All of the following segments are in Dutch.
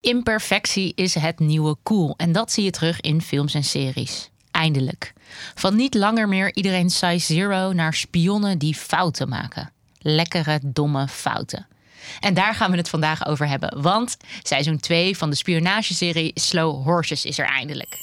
Imperfectie is het nieuwe cool. En dat zie je terug in films en series. Eindelijk. Van niet langer meer iedereen size zero naar spionnen die fouten maken. Lekkere, domme fouten. En daar gaan we het vandaag over hebben. Want seizoen 2 van de spionageserie Slow Horses is er eindelijk.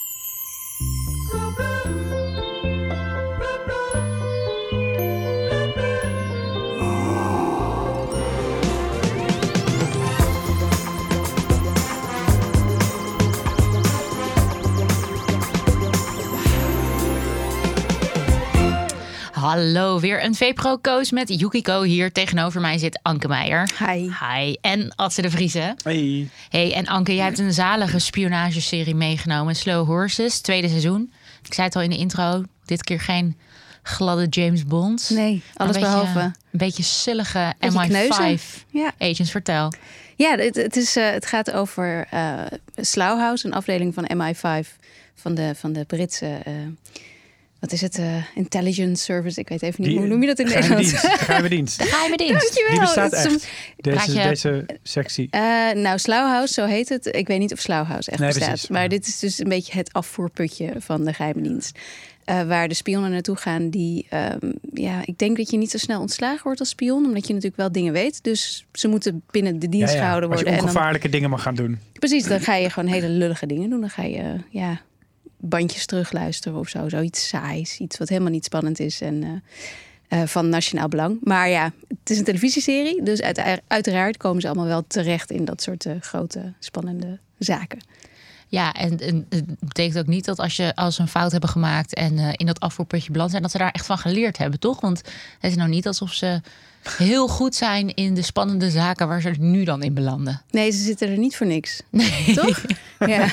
Hallo, weer een VPRO-koos met Yukiko. Hier tegenover mij zit Anke Meijer. Hi. Hi. En Atze de Vriezen. Hey. Hey, en Anke, jij hebt een zalige spionageserie meegenomen. Slow Horses, tweede seizoen. Ik zei het al in de intro, dit keer geen gladde James Bond. Nee, alles een beetje, behalve. Een beetje sillige Beetje MI5 kneuzen. Ja. agents. Vertel. Ja, het, het, is, eh, het gaat over eh Slough House, een afdeling van MI5 van de, van de Britse. eh, wat is het? eh, intelligence Service. Ik weet even niet Die- hoe noem je dat in geheime Nederlands? dienst. Geheime dienst. Geheime dienst. Dankjewel. Die bestaat echt. soms- Deze, je- deze sectie. Eh, nou, Slough House, zo heet het. Ik weet niet of Slough House echt Nee, bestaat. precies. Maar dit is dus een beetje het afvoerputje van de geheime dienst. Eh, waar de spionnen naartoe gaan die... ehm, ja, ik denk dat je niet zo snel ontslagen wordt als spion. Omdat je natuurlijk wel dingen weet. Dus ze moeten binnen de dienst Ja, ja. gehouden Als je worden. en dan- ongevaarlijke dingen mag gaan doen. Precies, dan ga je gewoon hele lullige dingen doen. Dan ga je ja, bandjes terugluisteren of zo. Zoiets saais, iets wat helemaal niet spannend is en eh, eh, van nationaal belang. Maar ja, het is een televisieserie, dus uit- uiteraard komen ze allemaal wel terecht in dat soort eh, grote, spannende zaken. Ja, en, het betekent ook niet dat als, je, als ze een fout hebben gemaakt en in dat afvoerputje beland zijn, dat ze daar echt van geleerd hebben, toch? Want het is nou niet alsof ze heel goed zijn in de spannende zaken waar ze nu dan in belanden. Nee, ze zitten er niet voor niks. Toch? Ja.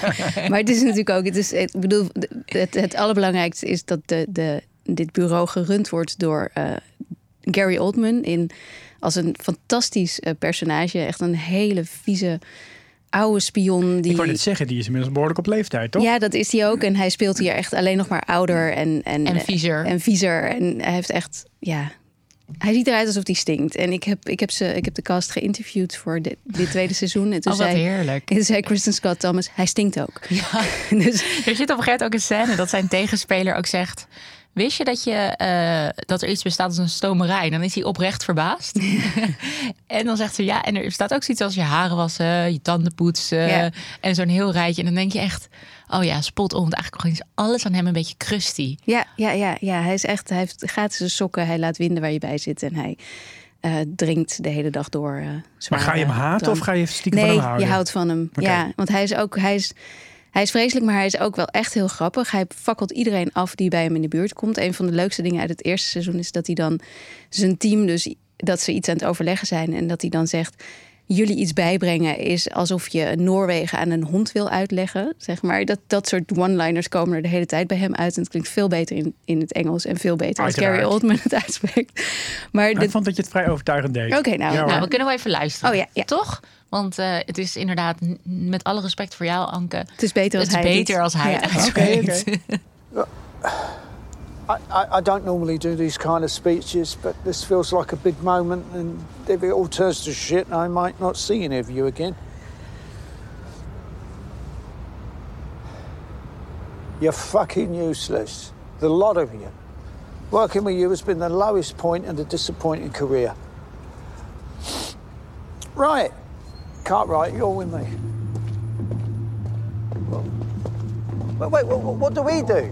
Maar het is natuurlijk ook, het is, ik bedoel, het, het allerbelangrijkste is dat de, de, dit bureau gerund wordt door eh, Gary Oldman in als een fantastisch eh, personage, echt een hele vieze oude spion die. Ik wou net zeggen, die is inmiddels behoorlijk op leeftijd, toch? Ja, dat is hij ook. En hij speelt hier echt alleen nog maar ouder en, en, En viezer. En viezer. En hij heeft echt, ja. Hij ziet eruit alsof hij stinkt. En ik heb, ik heb, ze, ik heb de cast geïnterviewd voor dit, dit tweede seizoen. En toen Oh, zei, heerlijk. en toen zei Kristen Scott Thomas, hij stinkt ook. Ja. Dus Er zit op een gegeven moment ook een scène dat zijn tegenspeler ook zegt... Wist je dat, je, eh, dat er iets bestaat als een stomerij? Dan is hij oprecht verbaasd. en dan zegt ze ja, en er staat ook zoiets als je haren wassen, je tanden poetsen Ja. en zo'n heel rijtje. En dan denk je echt, oh ja, spot on. Want eigenlijk is alles aan hem een beetje crusty. ja, ja, ja, ja, hij is echt, hij heeft gratis sokken. Hij laat winden waar je bij zit. En hij eh, drinkt de hele dag door. eh Maar ga je hem haten drank. of ga je stiekem Nee, van hem houden? je houdt van hem. Ja, want hij is ook, hij is, hij is vreselijk, maar hij is ook wel echt heel grappig. Hij fakkelt iedereen af die bij hem in de buurt komt. Een van de leukste dingen uit het eerste seizoen is dat hij dan zijn team, dus dat ze iets aan het overleggen zijn en dat hij dan zegt. Jullie iets bijbrengen is alsof je Noorwegen aan een hond wil uitleggen. Zeg maar. dat, dat soort one-liners komen er de hele tijd bij hem uit. En het klinkt veel beter in, in het Engels en veel beter als Gary. Oldman het uitspreekt. Maar Ik dit, vond dat je het vrij overtuigend deed. Oké, nou, Ja. Nou, we kunnen wel even luisteren. Oh ja, ja. Toch? Want eh, het is inderdaad, n- met alle respect voor jou, Anke... het is beter als Het is hij beter als hij het uitspreekt. I, I, I don't normally do these kind of speeches, but this feels like a big moment, and if it all turns to shit, I might not see any of you again. You're fucking useless. The lot of you. Working with you has been the lowest point in a disappointing career. Right. Cartwright, you're with me. Wait, wait, what, what do we do?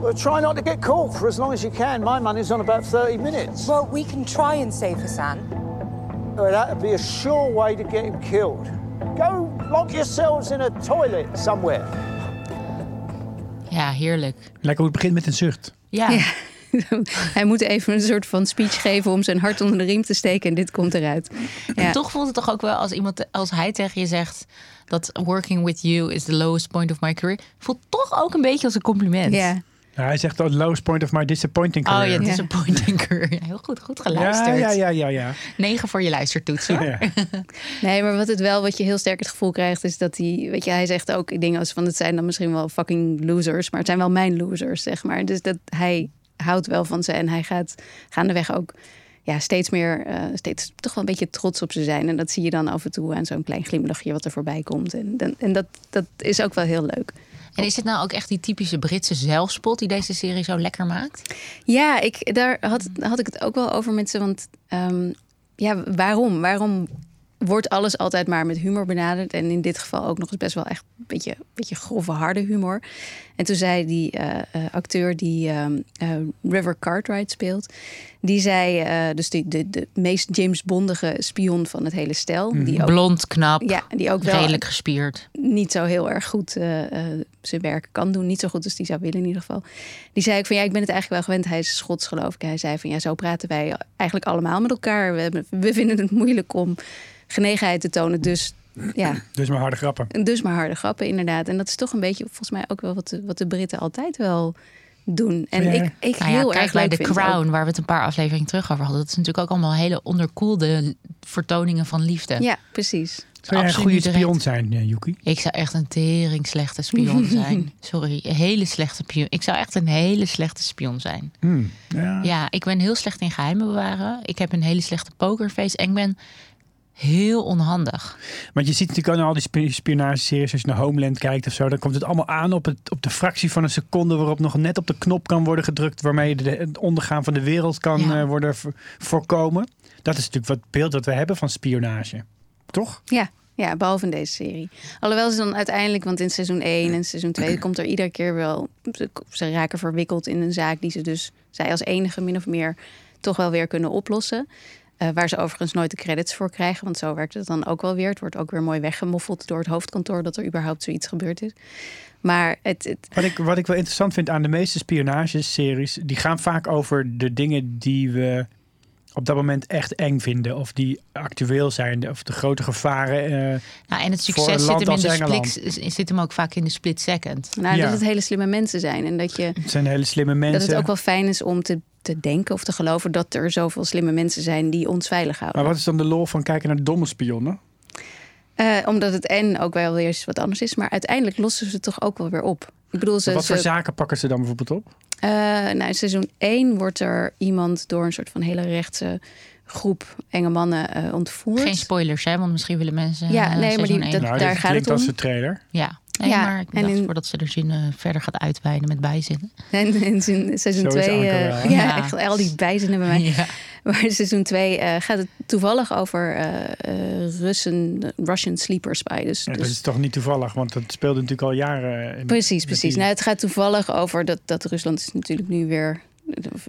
Well, try not to get caught for as long as you can. My money's on about 30 minutes. Well, we can try and save Hassan. Well, that'd be a sure way to get him killed. Go lock yourselves in a toilet somewhere. Ja, heerlijk. Lekker hoe het begint met een zucht. Ja. Ja. Hij moet even een soort van speech geven om zijn hart onder de riem te steken en dit komt eruit. Ja. En toch voelt het toch ook wel als iemand, als hij tegen je zegt dat working with you is the lowest point of my career, voelt toch ook een beetje als een compliment. Ja. Ja, hij zegt the lowest point of my disappointing Oh career. ja, disappointing career. Ja, heel goed, goed geluisterd. ja, ja, ja, ja. Negen voor je luistertoets. hoor. Ja. Nee, maar wat het wel, wat je heel sterk het gevoel krijgt, is dat hij, weet je, hij zegt ook dingen als van het zijn dan misschien wel fucking losers, maar het zijn wel mijn losers, zeg maar. Dus dat hij houdt wel van ze en hij gaat gaandeweg ook ja, steeds meer, eh, steeds toch wel een beetje trots op ze zijn. En dat zie je dan af en toe aan zo'n klein glimlachje wat er voorbij komt. En, en, dat, dat is ook wel heel leuk. En is het nou ook echt die typische Britse zelfspot die deze serie zo lekker maakt? Ja, ik, daar had, had ik het ook wel over met ze. Want ehm, ja, waarom? Waarom wordt alles altijd maar met humor benaderd? En in dit geval ook nog eens best wel echt een beetje, beetje grove, harde humor. En toen zei die eh, eh, acteur die ehm, eh, River Cartwright speelt... die zei, eh, dus die, de, de meest James Bondige spion van het hele stel... die ook, Blond, knap, ja, die ook wel redelijk gespierd. niet zo heel erg goed eh, eh, zijn werk kan doen. Niet zo goed als die zou willen in ieder geval. Die zei ik van ja, ik ben het eigenlijk wel gewend. Hij is Schots geloof ik. Hij zei van ja, zo praten wij eigenlijk allemaal met elkaar. We, hebben, we vinden het moeilijk om genegenheid te tonen. Dus ja, Dus maar harde grappen. dus maar harde grappen inderdaad. En dat is toch een beetje volgens mij ook wel wat de, wat de Britten altijd wel doen. En Ja. ik, ik Nou ja, heel kijk erg bij ook. Crown, waar we het een paar afleveringen terug over hadden. Dat is natuurlijk ook allemaal hele onderkoelde vertoningen van liefde. Ja, precies. Zou een goede spion zijn, eh, Yuki? Ik zou echt een tering slechte spion zijn. Sorry, een hele slechte spion. Ik zou echt een hele slechte spion zijn. Hmm, ja. Ja, ik ben heel slecht in geheimen bewaren. Ik heb een hele slechte pokerface en ik ben heel onhandig. Want je ziet natuurlijk al die spi- spionageseries, als je naar Homeland kijkt of zo, dan komt het allemaal aan op, het, op de fractie van een seconde waarop nog net op de knop kan worden gedrukt waarmee de, het ondergaan van de wereld kan Ja. eh, worden vo- voorkomen. Dat is natuurlijk wat beeld dat we hebben van spionage. Toch? Ja, ja, behalve in deze serie. Alhoewel ze dan uiteindelijk, want in seizoen 1 en seizoen 2 komt er iedere keer wel. Ze, ze raken verwikkeld in een zaak die ze dus, zij als enige min of meer, toch wel weer kunnen oplossen. Eh, waar ze overigens nooit de credits voor krijgen, want zo werkt het dan ook wel weer. Het wordt ook weer mooi weggemoffeld door het hoofdkantoor dat er überhaupt zoiets gebeurd is. Maar het, Wat ik, wat ik wel interessant vind aan de meeste spionageseries, die gaan vaak over de dingen die we op dat moment echt eng vinden. Of die actueel zijn. Of de grote gevaren. eh, Nou, en het Voor succes zit land hem, in als de Engeland. split, zit hem ook vaak in de split second. nou, Ja. dat het hele slimme mensen zijn. En dat, je, het zijn hele slimme mensen. dat het ook wel fijn is om te, te denken of te geloven dat er zoveel slimme mensen zijn die ons veilig houden. Maar wat is dan de lol van kijken naar domme spionnen? Eh, omdat het en ook wel weer eens wat anders is. Maar uiteindelijk lossen ze het toch ook wel weer op. Ik bedoel, ze, wat voor ze- zaken pakken ze dan bijvoorbeeld op? Eh, nou, in seizoen 1 wordt er iemand door een soort van hele rechtse groep enge mannen eh, ontvoerd. Geen spoilers, hè? Want misschien willen mensen. Ja, eh, nee, maar die- dat- nou, daar gaat het als om. de trailer. Ja, nee, Ja, maar ik en dacht in- voordat ze de zin eh, verder gaat uitweiden met bijzinnen. En in seizoen- seizoen Zo is 2, Anke eh, wel, hè? ja, Ja. echt al die bijzinnen bij mij. Ja. Maar in seizoen 2 eh, gaat het toevallig over eh eh, Russen, Russian sleeper spy. Dus, Ja, dus dat is toch niet toevallig, want dat speelde natuurlijk al jaren. in- Precies, precies. die- Nou, het gaat toevallig over dat, dat Rusland is natuurlijk nu weer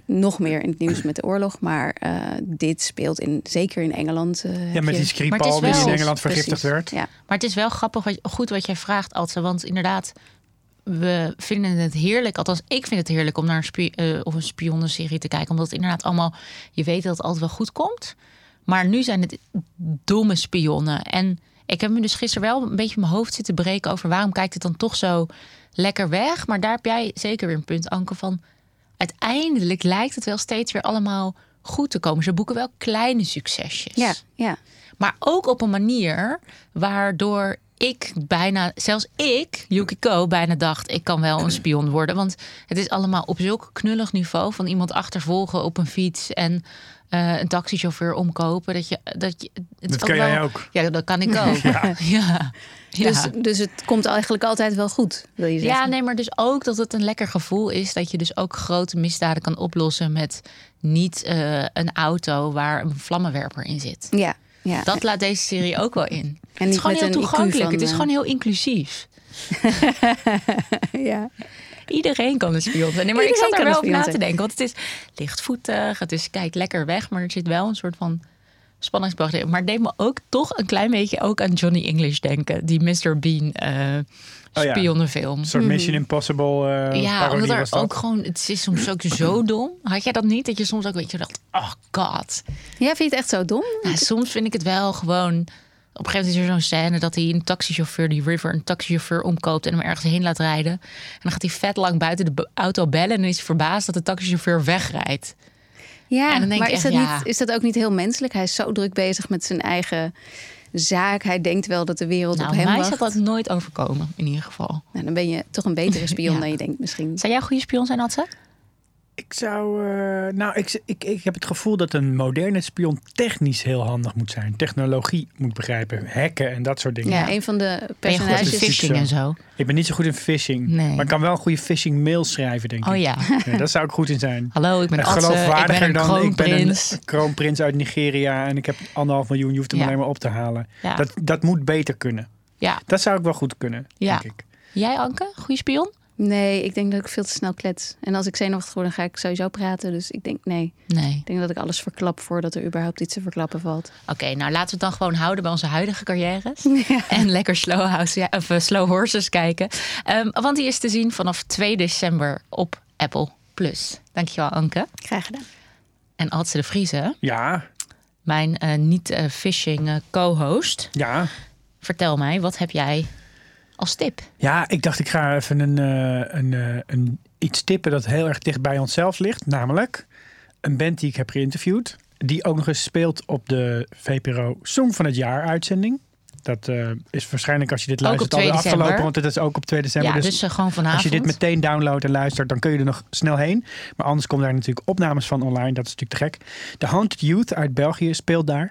nog meer in het nieuws met de oorlog. Maar eh, dit speelt in, zeker in Engeland. eh, ja, met die Skripal Maar het is die in Engeland vergiftigd Precies, werd. Ja. Maar het is wel grappig, wat, goed wat jij vraagt, Altse. Want inderdaad, we vinden het heerlijk. Althans, ik vind het heerlijk om naar een, spie- eh, of een spionnenserie te kijken. Omdat het inderdaad allemaal... Je weet dat het altijd wel goed komt. Maar nu zijn het domme spionnen. En ik heb me dus gisteren wel een beetje mijn hoofd zitten breken... over waarom kijkt het dan toch zo lekker weg. Maar daar heb jij zeker weer een punt, Anke, van... Uiteindelijk lijkt het wel steeds weer allemaal goed te komen. Ze boeken wel kleine succesjes. Ja, ja. Maar ook op een manier waardoor ik bijna, zelfs ik, Yukiko, bijna dacht: ik kan wel een spion worden. Want het is allemaal op zulk knullig niveau van iemand achtervolgen op een fiets en eh, een taxichauffeur omkopen. Dat je, dat je, het Dat ook kan jij ook. Ja, dat kan ik ook. Ja. Ja. Dus, dus het komt eigenlijk altijd wel goed, wil je zeggen? Ja, nee, maar dus ook dat het een lekker gevoel is dat je dus ook grote misdaden kan oplossen met niet eh, een auto waar een vlammenwerper in zit. Ja, ja. Dat laat deze serie ook wel in. het niet is gewoon heel toegankelijk. van, het is eh, gewoon heel inclusief. ja. Iedereen kan een spion zijn. Nee, maar ik zat er wel over na te denken. Want het is lichtvoetig. Het is kijk lekker weg. Maar er zit wel een soort van spanningsboog in. Maar het deed me ook toch een klein beetje ook aan Johnny English denken. Die Mr. Bean eh Oh ja. Een soort Mission Impossible eh Ja, omdat er ook gewoon... Het is soms ook zo dom. Had jij dat niet? Dat je soms ook weet je dacht... Oh god. ja, vind je het echt zo dom? Nou, soms vind ik het wel gewoon. Op een gegeven moment is er zo'n scène dat hij een taxichauffeur, die River, een taxichauffeur omkoopt en hem ergens heen laat rijden. En dan gaat hij vet lang buiten de auto bellen en dan is hij verbaasd dat de taxichauffeur wegrijdt. Ja, En dan denk maar is dat, ja. niet, is dat ook niet heel menselijk? Hij is zo druk bezig met zijn eigen zaak. Hij denkt wel dat de wereld Nou, op hem mij wacht. is dat nooit overkomen, in ieder geval. Nou, dan ben je toch een betere spion Ja. dan je denkt misschien. Zou jij een goede spion zijn, Adse? Ik zou. eh, nou, ik, ik, ik heb het gevoel dat een moderne spion technisch heel handig moet zijn. Technologie moet begrijpen. Hacken en dat soort dingen. Ja, een van de personages. is- phishing en zo? Ik ben niet zo goed in phishing. Nee. Maar ik kan wel een goede phishing mail schrijven, denk ik. Oh ja. Ja, daar zou ik goed in zijn. Hallo, ik ben En Atze. Ik ben geloofwaardiger dan ik ben een kroonprins. kroonprins uit Nigeria en ik heb anderhalf miljoen. Je hoeft hem Ja. alleen maar op te halen. Ja. Dat, dat moet beter kunnen. Ja. Dat zou ik wel goed kunnen, Ja. denk ik. Jij, Anke? Goeie spion? Nee, ik denk dat ik veel te snel klets. En als ik zenuwachtig word, dan ga ik sowieso praten. Dus ik denk nee. Nee. Ik denk dat ik alles verklap voordat er überhaupt iets te verklappen valt. Oké, nou laten we het dan gewoon houden bij onze huidige carrières. En lekker slow, house, ja, of, eh, slow Horses kijken. Ehm, want die is te zien vanaf 2 december op Apple+. Plus. Dankjewel, Anke. Graag gedaan. En Adse de Vrieze, Ja, mijn eh, niet-fishing eh, co-host. ja. Vertel mij, wat heb jij als tip? Ja, ik dacht ik ga even een, eh, een, eh, een, iets tippen dat heel erg dicht bij onszelf ligt. Namelijk een band die ik heb geïnterviewd. Die ook nog eens speelt op de VPRO Song van het Jaar uitzending. Dat eh, is waarschijnlijk als je dit luistert 2 alweer afgelopen. Want het is ook op 2 december. ja, dus, eh, gewoon vanavond. Als je dit meteen downloadt en luistert, dan kun je er nog snel heen. Maar anders komen daar natuurlijk opnames van online. Dat is natuurlijk te gek. De Haunted Youth uit België speelt daar.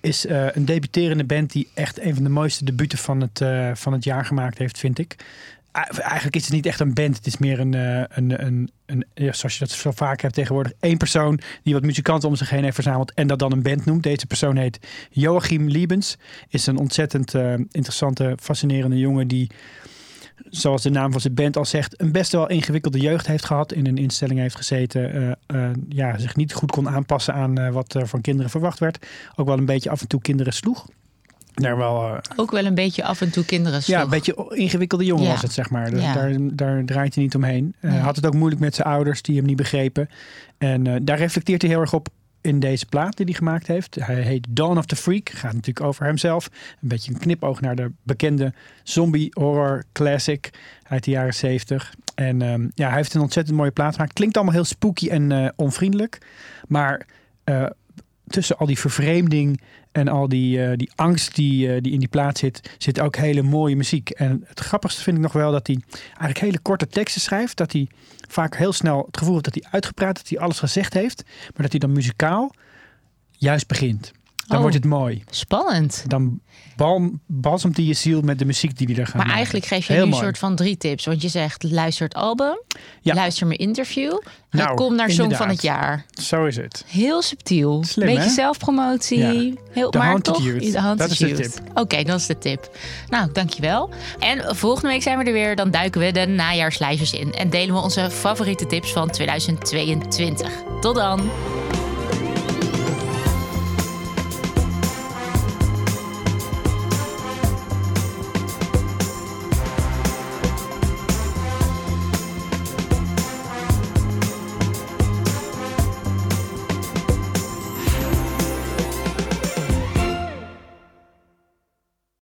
Is eh, een debuterende band die echt een van de mooiste debuten van het, van het jaar gemaakt heeft, vind ik. Eigenlijk is het niet echt een band. Het is meer een, eh, een, een, een ja, zoals je dat zo vaak hebt tegenwoordig, één persoon die wat muzikanten om zich heen heeft verzameld en dat dan een band noemt. Deze persoon heet Joachim Liebens. Is een ontzettend eh, interessante, fascinerende jongen die zoals de naam van zijn band al zegt, een best wel ingewikkelde jeugd heeft gehad. In een instelling heeft gezeten. eh, ja, zich niet goed kon aanpassen aan wat er van kinderen verwacht werd. Ook wel een beetje af en toe kinderen sloeg. Daar wel, eh, Ook wel een beetje af en toe kinderen ja, een beetje ingewikkelde jongen Ja. was het, zeg maar. Dus Ja. daar, daar draait hij niet omheen. Hij Nee. had het ook moeilijk met zijn ouders, die hem niet begrepen. En eh, daar reflecteert hij heel erg op in deze plaat die hij gemaakt heeft. Hij heet Dawn of the Freak. Gaat natuurlijk over hemzelf. Een beetje een knipoog naar de bekende zombie horror classic uit de jaren 70. En ehm, ja, hij heeft een ontzettend mooie plaat gemaakt. Klinkt allemaal heel spooky en onvriendelijk. Maar tussen al die vervreemding en al die, eh, die angst die, eh, die in die plaat zit, zit ook hele mooie muziek. En het grappigste vind ik nog wel dat hij eigenlijk hele korte teksten schrijft. Dat hij vaak heel snel het gevoel heeft dat hij uitgepraat, dat hij alles gezegd heeft. Maar dat hij dan muzikaal juist begint. Dan Oh. wordt het mooi. Spannend. Dan balm, balsemt hij je ziel met de muziek die hij er gaat Maar maken. eigenlijk geef je Heel nu een soort van drie tips. Want je zegt, luister het album, Ja. luister mijn interview, Nou, kom naar Song van het jaar. Zo is het. Heel subtiel. Slim, Beetje hè? zelfpromotie. Ja. Heel, maar toch, Youth. de Dat is de tip. Oké, dat is de tip. Nou, dankjewel. En volgende week zijn we er weer. Dan duiken we de najaarslijstjes in. En delen we onze favoriete tips van 2022. Tot dan.